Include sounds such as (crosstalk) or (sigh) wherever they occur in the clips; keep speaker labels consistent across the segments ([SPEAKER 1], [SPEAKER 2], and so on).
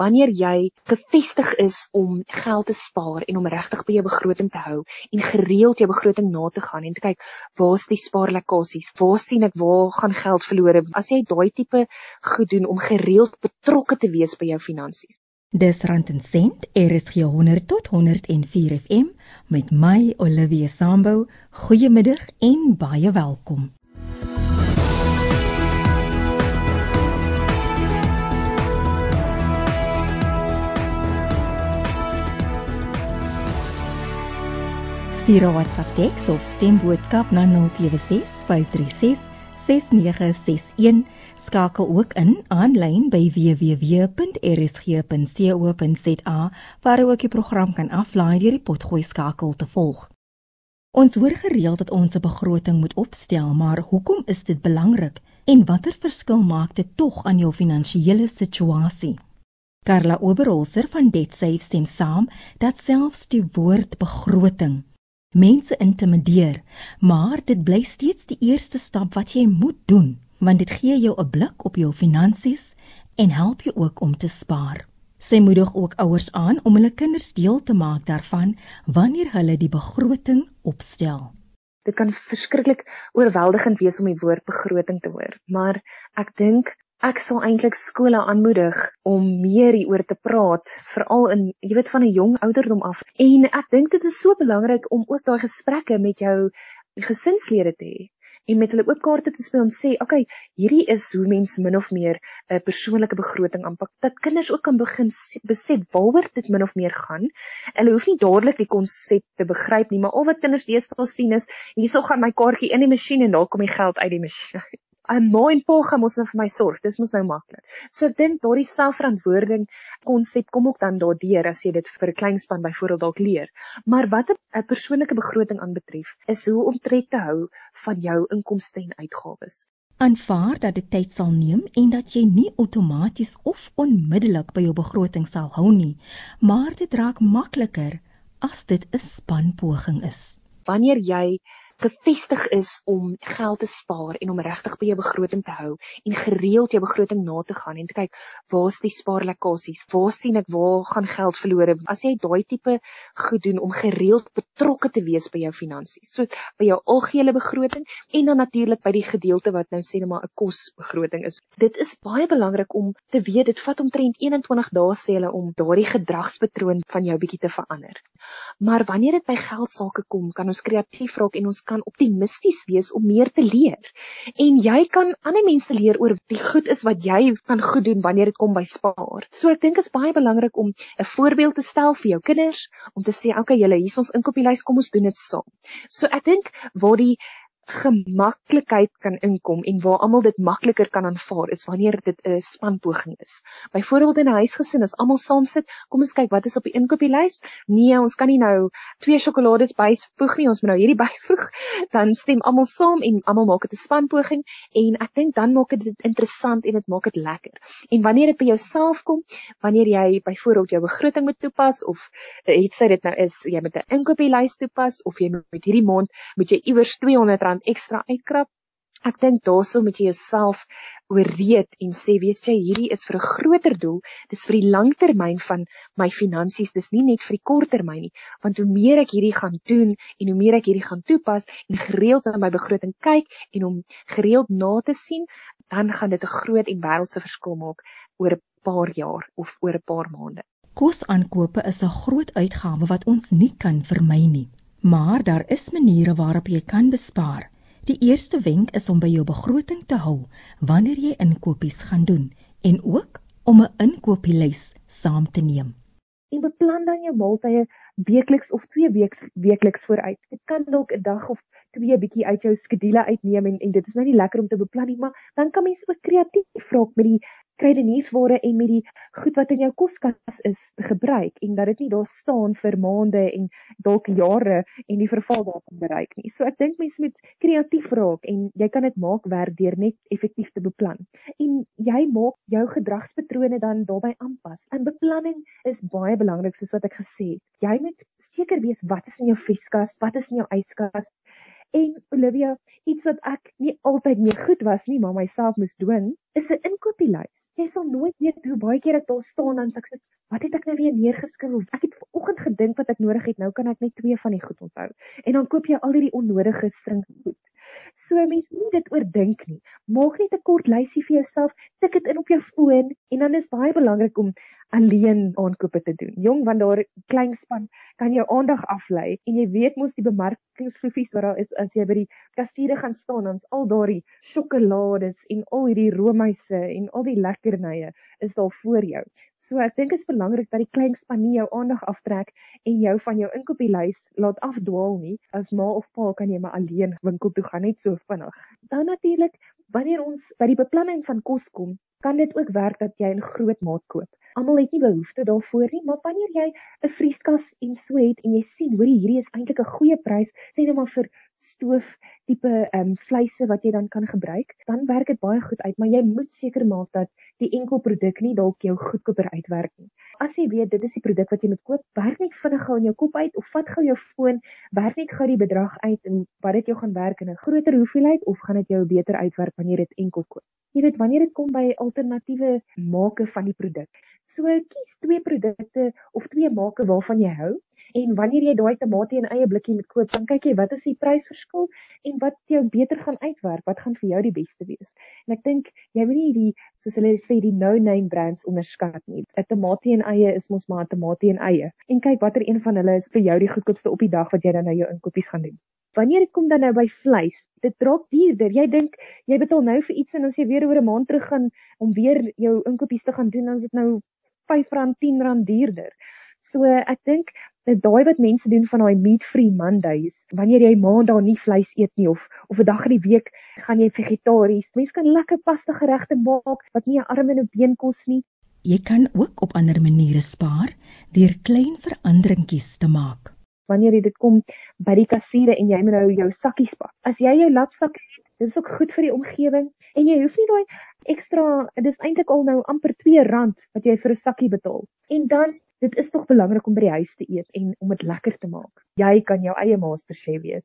[SPEAKER 1] wanneer jy gefestig is om geld te spaar en om regtig by jou begroting te hou en gereeld jou begroting na te gaan en te kyk waar's die spaarlekkasies, waar sien ek waar gaan geld verlore? As jy daai tipe goed doen om gereeld betrokke te wees by jou finansies.
[SPEAKER 2] Dis rand en sent, RSG 100 tot 104 FM met my Olivia Sambu. Goeiemiddag en baie welkom. Stuur 'n WhatsApp teks of stemboodskap na 076 536 6961. Skakel ook in aanlyn by www.rsg.co.za waar jy ook die program kan aflaai deur die potgooi skakel te volg. Ons hoor gereeld dat ons 'n begroting moet opstel, maar hoekom is dit belangrik en watter verskil maak dit tog aan jou finansiële situasie? Carla Oberholzer van DebtSafe stem saam dat selfs die woord begroting mense intimideer, maar dit bly steeds die eerste stap wat jy moet doen, want dit gee jou 'n blik op jou finansies en help jou ook om te spaar. Sy moedig ook ouers aan om hulle kinders deel te maak daarvan wanneer hulle die begroting opstel.
[SPEAKER 1] Dit kan verskriklik oorweldigend wees om die woord begroting te hoor, maar ek dink ek sal eintlik skole aanmoedig om meer hieroor te praat, veral in jy weet van 'n jong ouderdom af. En ek dink dit is so belangrik om ook daai gesprekke met jou gesinslede te hê en met hulle ook kaarte te speel en sê, "Oké, okay, hierdie is hoe mense min of meer 'n persoonlike begroting aanpak." Dat kinders ook kan begin besef waaroor dit min of meer gaan. Hulle hoef nie dadelik die konsep te begryp nie, maar al wat kinders deesdae sien is, hierso gaan my kaartjie in die masjien en daar kom die geld uit die masjien. 'n ma en pa gaan mos nou vir my sorg. Dis mos nou maklik. So ek dink daardie selfverantwoording konsep kom ook dan daardeur as jy dit vir 'n klein span byvoorbeeld dalk leer. Maar wat 'n persoonlike begroting aanbetref, is hoe om tred te hou van jou inkomste en uitgawes.
[SPEAKER 2] Aanvaar dat dit tyd sal neem en dat jy nie outomaties of onmiddellik by jou begroting sal hou nie, maar dit raak makliker as dit 'n spanpoging is.
[SPEAKER 1] Wanneer jy gefestig is om geld te spaar en om regtig by jou begroting te hou en gereeld jou begroting na te gaan en te kyk waar's die spaarlekkasies, waar sien ek waar gaan geld verlore? As jy daai tipe goed doen om gereeld betrokke te wees by jou finansies, so by jou algehele begroting en dan natuurlik by die gedeelte wat nou sê net maar 'n kosbegroting is. Dit is baie belangrik om te weet dit vat omtrent 21 dae sê hulle om daardie gedragspatroon van jou bietjie te verander. Maar wanneer dit by geld sake kom, kan ons kreatief raak en ons kan optimisties wees om meer te leer. En jy kan ander mense leer oor die goed is wat jy kan goed doen wanneer dit kom by spaar. So ek dink is baie belangrik om 'n voorbeeld te stel vir jou kinders om te sê, "Oké, okay, julle, hier is ons inkopieslys, kom ons doen dit saam." So ek dink waar die gemaklikheid kan inkom en waar almal dit makliker kan aanvaar is wanneer dit 'n spanpoging is. Byvoorbeeld in 'n huisgesin as almal saam sit, kom ons kyk wat is op die inkopieslys. Nee, ons kan nie nou twee sjokolades byvoeg nie, ons moet nou hierdie (laughs) byvoeg. Dan stem almal saam en almal maak dit 'n spanpoging en ek dink dan maak dit interessant en dit maak dit lekker. En wanneer dit by jouself kom, wanneer jy byvoorbeeld jou begroting moet toepas of het sy dit nou is jy moet 'n inkopieslys toepas of jy moet hierdie maand moet jy iewers R200 rand ekstra uitkrap. Ek dink daaroor moet jy jouself ooreed en sê weet jy hierdie is vir 'n groter doel, dis vir die langtermyn van my finansies, dis nie net vir die korttermyn nie, want hoe meer ek hierdie gaan doen en hoe meer ek hierdie gaan toepas en gereeld na my begroting kyk en hom gereeld na te sien, dan gaan dit 'n groot en wêreldse verskil maak oor 'n paar jaar of oor 'n paar maande.
[SPEAKER 2] Kosaankope is 'n groot uitgawe wat ons nie kan vermy nie. Maar daar is maniere waarop jy kan bespaar. Die eerste wenk is om by jou begroting te hou wanneer jy inkopies gaan doen en ook om 'n inkopieslys saam te neem.
[SPEAKER 1] En beplan dan jou maaltye weekliks of twee weeks weekliks vooruit. Dit kan dalk 'n dag of twee bietjie uit jou skedule uitneem en en dit is nou nie lekker om te beplan nie, maar dan kan mens ook kreatief raak met die kruideniersware en met die goed wat in jou koskas is te gebruik en dat dit nie daar staan vir maande en dalk jare en die verval daarvan bereik nie. So ek dink mense moet kreatief raak en jy kan dit maak werk deur net effektief te beplan. En jy maak jou gedragspatrone dan daarbey aanpas. En beplanning is baie belangrik soos wat ek gesê het. Jy moet seker wees wat is in jou vrieskas, wat is in jou yskas En Olivia, iets wat ek nie altyd mee goed was nie, maar myself moes dwing, is 'n inkopieslys. Jy sal nooit weet hoe baie keer ek daar staan en ek sê, "Wat het ek nou weer neergeskryf? Ek het vanoggend gedink wat ek nodig het, nou kan ek net twee van die goed onthou." En dan koop jy al hierdie onnodige string goed. So mense moet dit oordink nie. Maak net 'n kort lysie vir jouself, tik dit in op jou foon en dan is baie belangrik om alleen aankope te doen. Jong, want daar klein span kan jou aandag aflei en jy weet mos die bemarkingsvloofies wat daar is as jy by die kassiere gaan staan, dan's al daardie sjokolades en al hierdie roomhuise en al die lekkernye is daar voor jou. So ek dink dit is belangrik dat die klein span nie jou aandag aftrek en jou van jou inkopieslys laat afdwaal nie. As ma of pa kan jy maar alleen winkel toe gaan net so vinnig. Dan natuurlik, wanneer ons by die beplanning van kos kom, kan dit ook werk dat jy 'n groot maat koop. Almal het nie behoefte daarvoor nie, maar wanneer jy 'n vrieskas en so het en jy sien, hoor hierdie is eintlik 'n goeie prys, sê net maar vir stoof tipe ehm um, vleise wat jy dan kan gebruik, dan werk dit baie goed uit, maar jy moet seker maak dat die enkel produk nie dalk jou goedkoper uitwerk nie. As jy weet dit is die produk wat jy moet koop, werk net vinnig gou in jou kop uit of vat gou jou foon, werk net gou die bedrag uit en wat dit jou gaan werk in 'n groter hoeveelheid of gaan dit jou beter uitwerk wanneer dit enkel koop. Jy weet wanneer dit kom by alternatiewe make van die produk. So kies twee produkte of twee make waarvan jy hou En wanneer jy daai tamatie in eie blikkie moet koop, dan kyk jy wat is die prysverskil en wat jou beter gaan uitwerk, wat gaan vir jou die beste wees. En ek dink jy moet nie die soos hulle sê die no-name brands onderskat nie. 'n Tamatie in eie is mos maar 'n tamatie in eie. En kyk watter een van hulle is vir jou die goedkoopste op die dag wat jy dan nou jou inkopies gaan doen. Wanneer kom dan nou by vleis, dit raak duurder. Jy dink jy betaal nou vir iets en as jy weer oor 'n maand terug gaan om weer jou inkopies te gaan doen, dan is dit nou R5, R10 duurder. So ek dink dat daai wat mense doen van daai meat free Mondays, wanneer jy maandag nie vleis eet nie of of 'n dag in die week gaan jy vegetaries. Mense kan lekker pasta geregte maak wat nie 'n arm en 'n been kos nie.
[SPEAKER 2] Jy kan ook op ander maniere spaar deur klein veranderingkies te maak.
[SPEAKER 1] Wanneer jy dit kom by die kassiere en jy moet nou jou sakkies pak. As jy jou lapsak het, dit is ook goed vir die omgewing en jy hoef nie daai ekstra, dit is eintlik al nou amper R2 wat jy vir 'n sakkie betaal. En dan dit is tog belangrik om by die huis te eet en om dit lekker te maak. Jy kan jou eie master chef wees.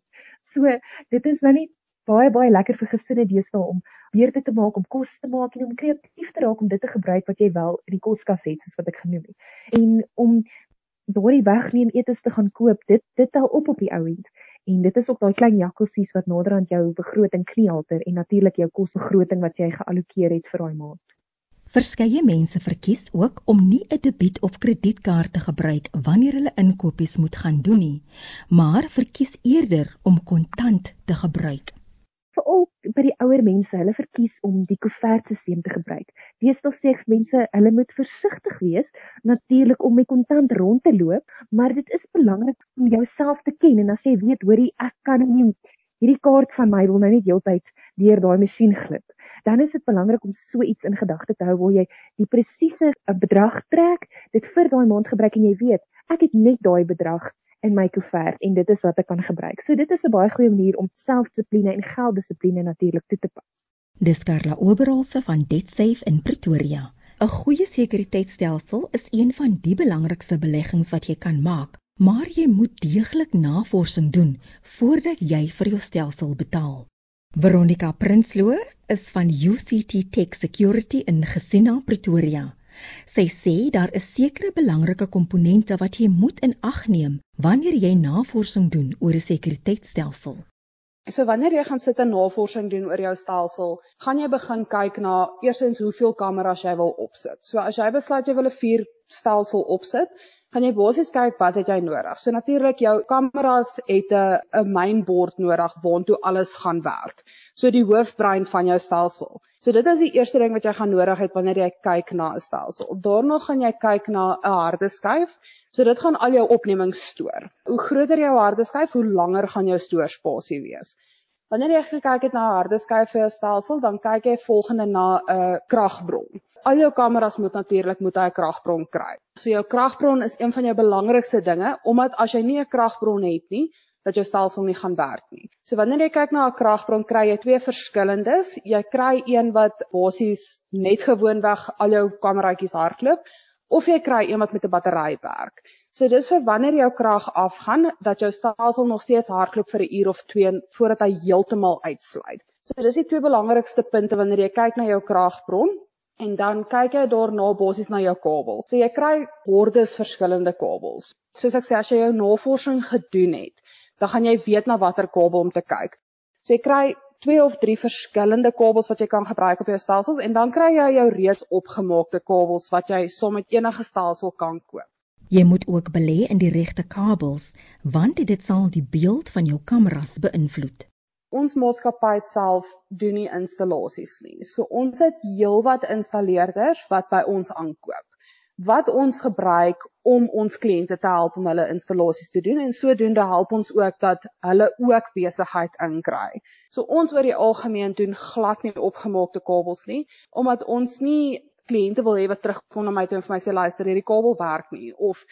[SPEAKER 1] So, dit is nou net baie baie lekker vir gesinne deesdae om weer dit te maak om kos te maak en om kreatief te raak om dit te gebruik wat jy wel in die koskas het soos wat ek genoem het. En om daardie wegneem etes te gaan koop, dit dit tel op op die ou end. En dit is ook daai klein jakkalsies wat naderhand jou begroting kniehalter en natuurlik jou kosbegroting wat jy geallokeer het vir daai maand.
[SPEAKER 2] Verskeie mense verkies ook om nie 'n debiet of kredietkaart te gebruik wanneer hulle inkopies moet gaan doen nie, maar verkies eerder om kontant te gebruik.
[SPEAKER 1] Veral by die ouer mense, hulle verkies om die koevertstelsel te gebruik. Deesdae sê ek mense, hulle moet versigtig wees natuurlik om met kontant rond te loop, maar dit is belangrik om jouself te ken en as jy weet, hoorie, ek kan nie hierdie kaart van my wil nou net heeltyd deur daai masjien glip. Dan is dit belangrik om so iets in gedagte te hou waar jy die presiese eh, bedrag trek, dit vir daai maand gebruik en jy weet, ek het net daai bedrag in my koevert en dit is wat ek kan gebruik. So dit is 'n baie goeie manier om selfdissipline en gelddissipline natuurlik toe te pas.
[SPEAKER 2] Dis Karla Oberholse van DebtSafe in Pretoria. 'n Goeie sekuriteitstelsel is een van die belangrikste beleggings wat jy kan maak maar jy moet deeglik navorsing doen voordat jy vir jou stelsel betaal. Veronica Prinsloo is van UCT Tech Security in Gesina Pretoria. Sy sê daar is sekere belangrike komponente wat jy moet in ag neem wanneer jy navorsing doen oor 'n sekuriteitstelsel.
[SPEAKER 3] So wanneer jy gaan sit en navorsing doen oor jou stelsel, gaan jy begin kyk na eersins hoeveel kameras jy wil opsit. So as jy besluit jy wil 'n vuur stelsel opsit, gaan jy basies kyk wat het jy nodig. So natuurlik jou kameras het 'n 'n mainboard nodig waartoe alles gaan werk. So die hoofbrein van jou stelsel. So dit is die eerste ding wat jy gaan nodig het wanneer jy kyk na 'n stelsel. Daarna gaan jy kyk na 'n harde skyf. So dit gaan al jou opnemings stoor. Hoe groter jou harde skyf, hoe langer gaan jou stoorspasie wees. Wanneer jy gekyk het na 'n harde skyf vir 'n stelsel, dan kyk jy volgende na 'n kragbron al jou kameras moet natuurlik moet hy 'n kragbron kry. So jou kragbron is een van jou belangrikste dinge omdat as jy nie 'n kragbron het nie, dat jou stelsel nie gaan werk nie. So wanneer jy kyk na 'n kragbron, kry jy twee verskillendes. Jy kry een wat basies net gewoonweg al jou kameraatjies hardloop of jy kry een wat met 'n battery werk. So dis vir wanneer jou krag afgaan dat jou stelsel nog steeds hardloop vir 'n uur of 2 voordat hy heeltemal uitsluit. So dis die twee belangrikste punte wanneer jy kyk na jou kragbron en dan kyk jy daarna basies na jou kabel. So jy kry hordes verskillende kabels. Soos ek sê as jy jou navorsing gedoen het, dan gaan jy weet na watter kabel om te kyk. So jy kry twee of drie verskillende kabels wat jy kan gebruik op jou stelsels en dan kry jy jou reeds opgemaakte kabels wat jy saam met enige stelsel kan koop.
[SPEAKER 2] Jy moet ook belê in die regte kabels want dit sal die beeld van jou kameras beïnvloed.
[SPEAKER 3] Ons maatskappy self doen nie installasies nie. So ons het heelwat installeerders wat by ons aankoop wat ons gebruik om ons kliënte te help om hulle installasies te doen en sodoende help ons ook dat hulle ook besigheid inkry. So ons oor die algemeen doen glad nie opgemaakte kabels nie omdat ons nie kliënte wil hê wat terugkom na my toe en vir my sê luister hierdie kabel werk nie of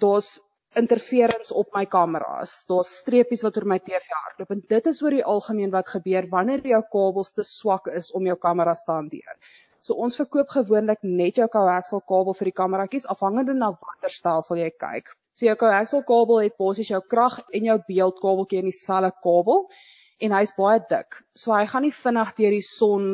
[SPEAKER 3] daar's interference op my kameras. Daar's streepies wat oor my TV hardloop en dit is oor die algemeen wat gebeur wanneer jou kabels te swak is om jou kameras te hanteer. So ons verkoop gewoonlik net jou coaxial kabel vir die kameratjies afhangende na watter stelsel jy kyk. So jou coaxial kabel het basies jou krag en jou beeldkabeltjie in dieselfde kabel en hy's baie dik. So hy gaan nie vinnig deur die son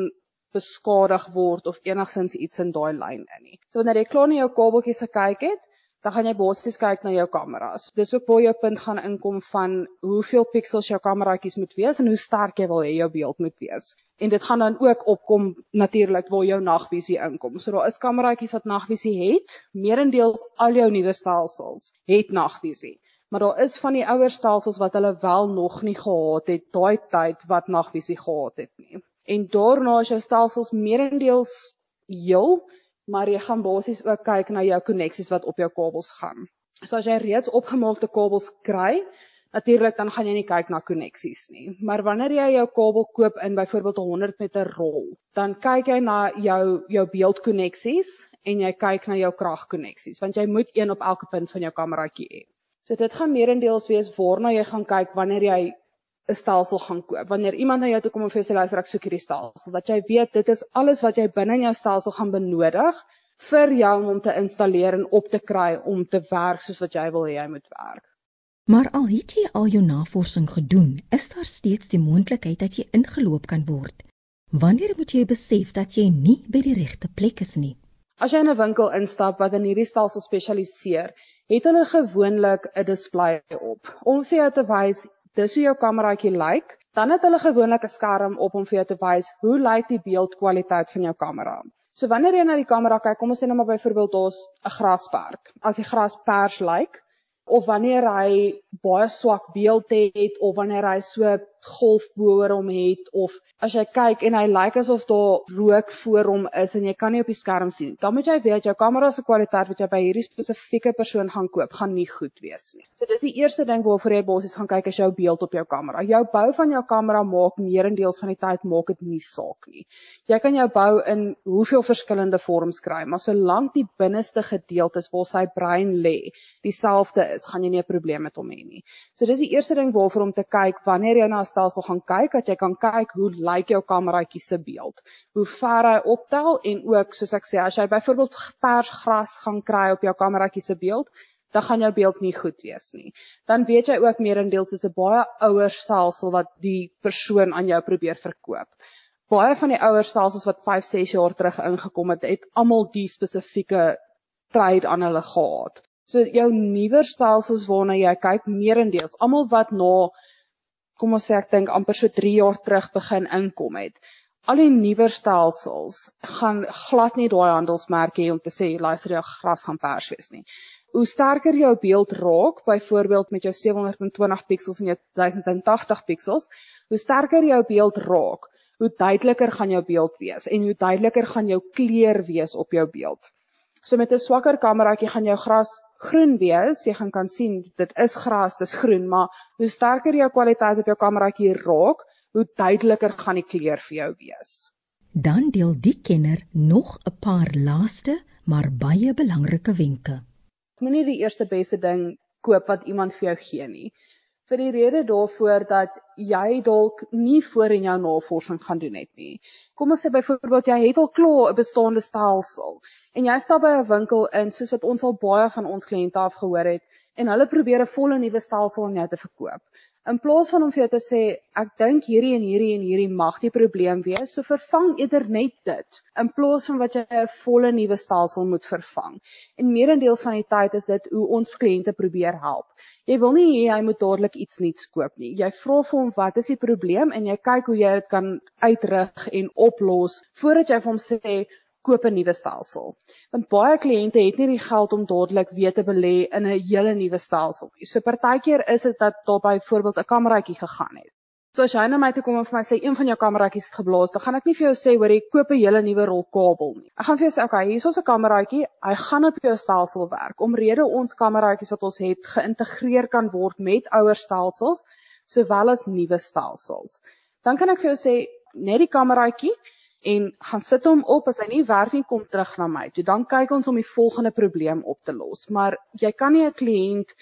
[SPEAKER 3] beskadig word of enigsins iets in daai lyn in nie. So wanneer jy klaar na jou kabeltjies gekyk het, dan gaan jy basies kyk na jou kameras. Dis ook waar jou punt gaan inkom van hoeveel pixels jou kameraatjies moet wees en hoe sterk jy wil hê jou beeld moet wees. En dit gaan dan ook opkom natuurlik waar jou nagvisie inkom. So daar is kameraatjies wat nagvisie het. Meerendeels al jou nuwe stelsels het nagvisie. Maar daar is van die ouer stelsels wat hulle wel nog nie gehad het daai tyd wat nagvisie gehad het nie. En daarna as jou stelsels meerendeels heel maar jy gaan basies ook kyk na jou koneksies wat op jou kabels gaan. So as jy reeds opgemaakte kabels kry, natuurlik dan gaan jy nie kyk na koneksies nie. Maar wanneer jy jou kabel koop in byvoorbeeld 100 meter rol, dan kyk jy na jou jou beeldkoneksies en jy kyk na jou kragkoneksies want jy moet een op elke punt van jou kameraatjie hê. So dit gaan meerendeels wees waarna jy gaan kyk wanneer jy 'n stelsel gaan koop. Wanneer iemand na jou toe kom en vir jou sê luister ek soek hierdie stelsel, dat jy weet dit is alles wat jy binne in jou stelsel gaan benodig vir jou om te installeer en op te kry om te werk soos wat jy wil hê hy moet werk.
[SPEAKER 2] Maar al het jy al jou navorsing gedoen, is daar steeds die moontlikheid dat jy ingeloop kan word. Wanneer moet jy besef dat jy nie by die regte plek is nie?
[SPEAKER 3] As jy in 'n winkel instap wat in hierdie stelsel spesialiseer, het hulle gewoonlik 'n display op om vir jou te wys dis hoe jou kameraatjie lyk, dan het hulle gewoonlik 'n skerm op om vir jou te wys hoe lyk die beeldkwaliteit van jou kamera. So wanneer jy na die kamera kyk, kom ons sê nou maar byvoorbeeld daar's 'n grasperk. As die gras pers lyk of wanneer hy baie swak beeld het of wanneer hy so golf boor hom het of as jy kyk en hy lyk asof daar rook voor hom is en jy kan nie op die skerm sien. Dan moet jy weet jou kamera se kwaliteit wat jy by hierdie spesifieke persoon gaan koop, gaan nie goed wees nie. So dis die eerste ding waarvoor jy basies gaan kyk as jou beeld op jou kamera. Jou bou van jou kamera maak meerendeels van die tyd maak dit nie saak nie. Jy kan jou bou in hoeveel verskillende vorms kry, maar solank die binneste gedeeltes waar sy brein lê dieselfde is, gaan jy nie 'n probleem met hom hê nie. So dis die eerste ding waarvoor om te kyk wanneer jy na 'n stelsel gaan kyk dat jy kan kyk hoe lyk jou kameraatjie se beeld. Hoe ver hy optel en ook soos ek sê as jy byvoorbeeld pers gras gaan kry op jou kameraatjie se beeld, dan gaan jou beeld nie goed wees nie. Dan weet jy ook meerendeels dis 'n baie ouer stelsel wat die persoon aan jou probeer verkoop. Baie van die ouer stelsels wat 5, 6 jaar terug ingekom het, het almal die spesifieke trade aan hulle gehad. So jou nuwer stelsels waarna jy kyk meerendeels, almal wat na nou kom ons sê ek dink amper so 3 jaar terug begin inkom het. Al die nuwer stelsels gaan glad nie daai handelsmerke hê om te sê luister jou gras gaan pers wees nie. Hoe sterker jou beeld raak, byvoorbeeld met jou 720 pixels en jou 1080 pixels, hoe sterker jou beeld raak, hoe duideliker gaan jou beeld wees en hoe duideliker gaan jou kleur wees op jou beeld. So met 'n swakker kameraatjie gaan jou gras groen wees. Jy gaan kan sien dit is gras, dit is groen, maar hoe sterker jou kwaliteit op jou kameraatjie raak, hoe duideliker gaan die kleur vir jou wees.
[SPEAKER 2] Dan deel die kenner nog 'n paar laaste, maar baie belangrike wenke.
[SPEAKER 3] Moenie die eerste beste ding koop wat iemand vir jou gee nie. Vir die rede daarvoor dat jy dalk nie voor in jou navorsing gaan doen het nie. Kom ons sê byvoorbeeld jy het al klaar 'n bestaande stelsel en jy stap by 'n winkel in soos wat ons al baie van ons kliënte af gehoor het en hulle probeer 'n volle nuwe stelsel aan jou te verkoop. In plaas van om vir jou te sê ek dink hierdie en hierdie en hierdie mag die probleem wees, so vervang eerder net dit in plaas van wat jy 'n volle nuwe stelsel moet vervang. En meerendeels van die tyd is dit hoe ons kliënte probeer help. Jy wil nie hê hy moet dadelik iets nuuts koop nie. Jy vra vir hom wat is die probleem en jy kyk hoe jy dit kan uitrig en oplos voordat jy vir hom sê koop 'n nuwe stelsel. Want baie kliënte het nie die geld om dadelik weer te belê in 'n hele nuwe stelsel nie. So partykeer is dit dat daar byvoorbeeld 'n kameraatjie gegaan het. So as jy na my toe kom en vir my sê een van jou kameraatjies het geblaas, dan gaan ek nie vir jou sê hoor jy koop 'n hele nuwe rol kabel nie. Ek gaan vir jou sê okay, hier is ons 'n kameraatjie, hy gaan op jou stelsel werk. Omrede ons kameraatjies wat ons het geïntegreer kan word met ouer stelsels sowel as nuwe stelsels. Dan kan ek vir jou sê net die kameraatjie en gaan sit hom op as hy nie werk nie kom terug na my toe. Dan kyk ons om die volgende probleem op te los. Maar jy kan nie 'n kliënt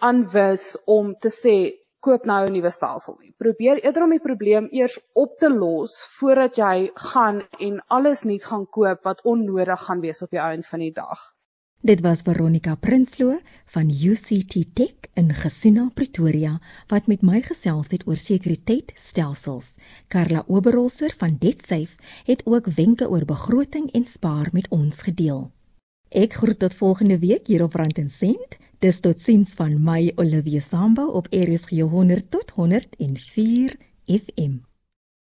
[SPEAKER 3] aanwys om te sê koop nou 'n nuwe stelsel nie. Probeer eerder om die probleem eers op te los voordat jy gaan en alles nuut gaan koop wat onnodig gaan wees op die einde van die dag
[SPEAKER 2] Dit was Veronica Prinsloo van UCT Tech in Gesina Pretoria wat met my gesels het oor sekuriteitstelsels. Karla Oberholzer van DebtSafe het ook wenke oor begroting en spaar met ons gedeel. Ek groet tot volgende week hier op Rand en Sent. Dis tot sins van my Olivia Sambo op RSG 100 tot 104 FM.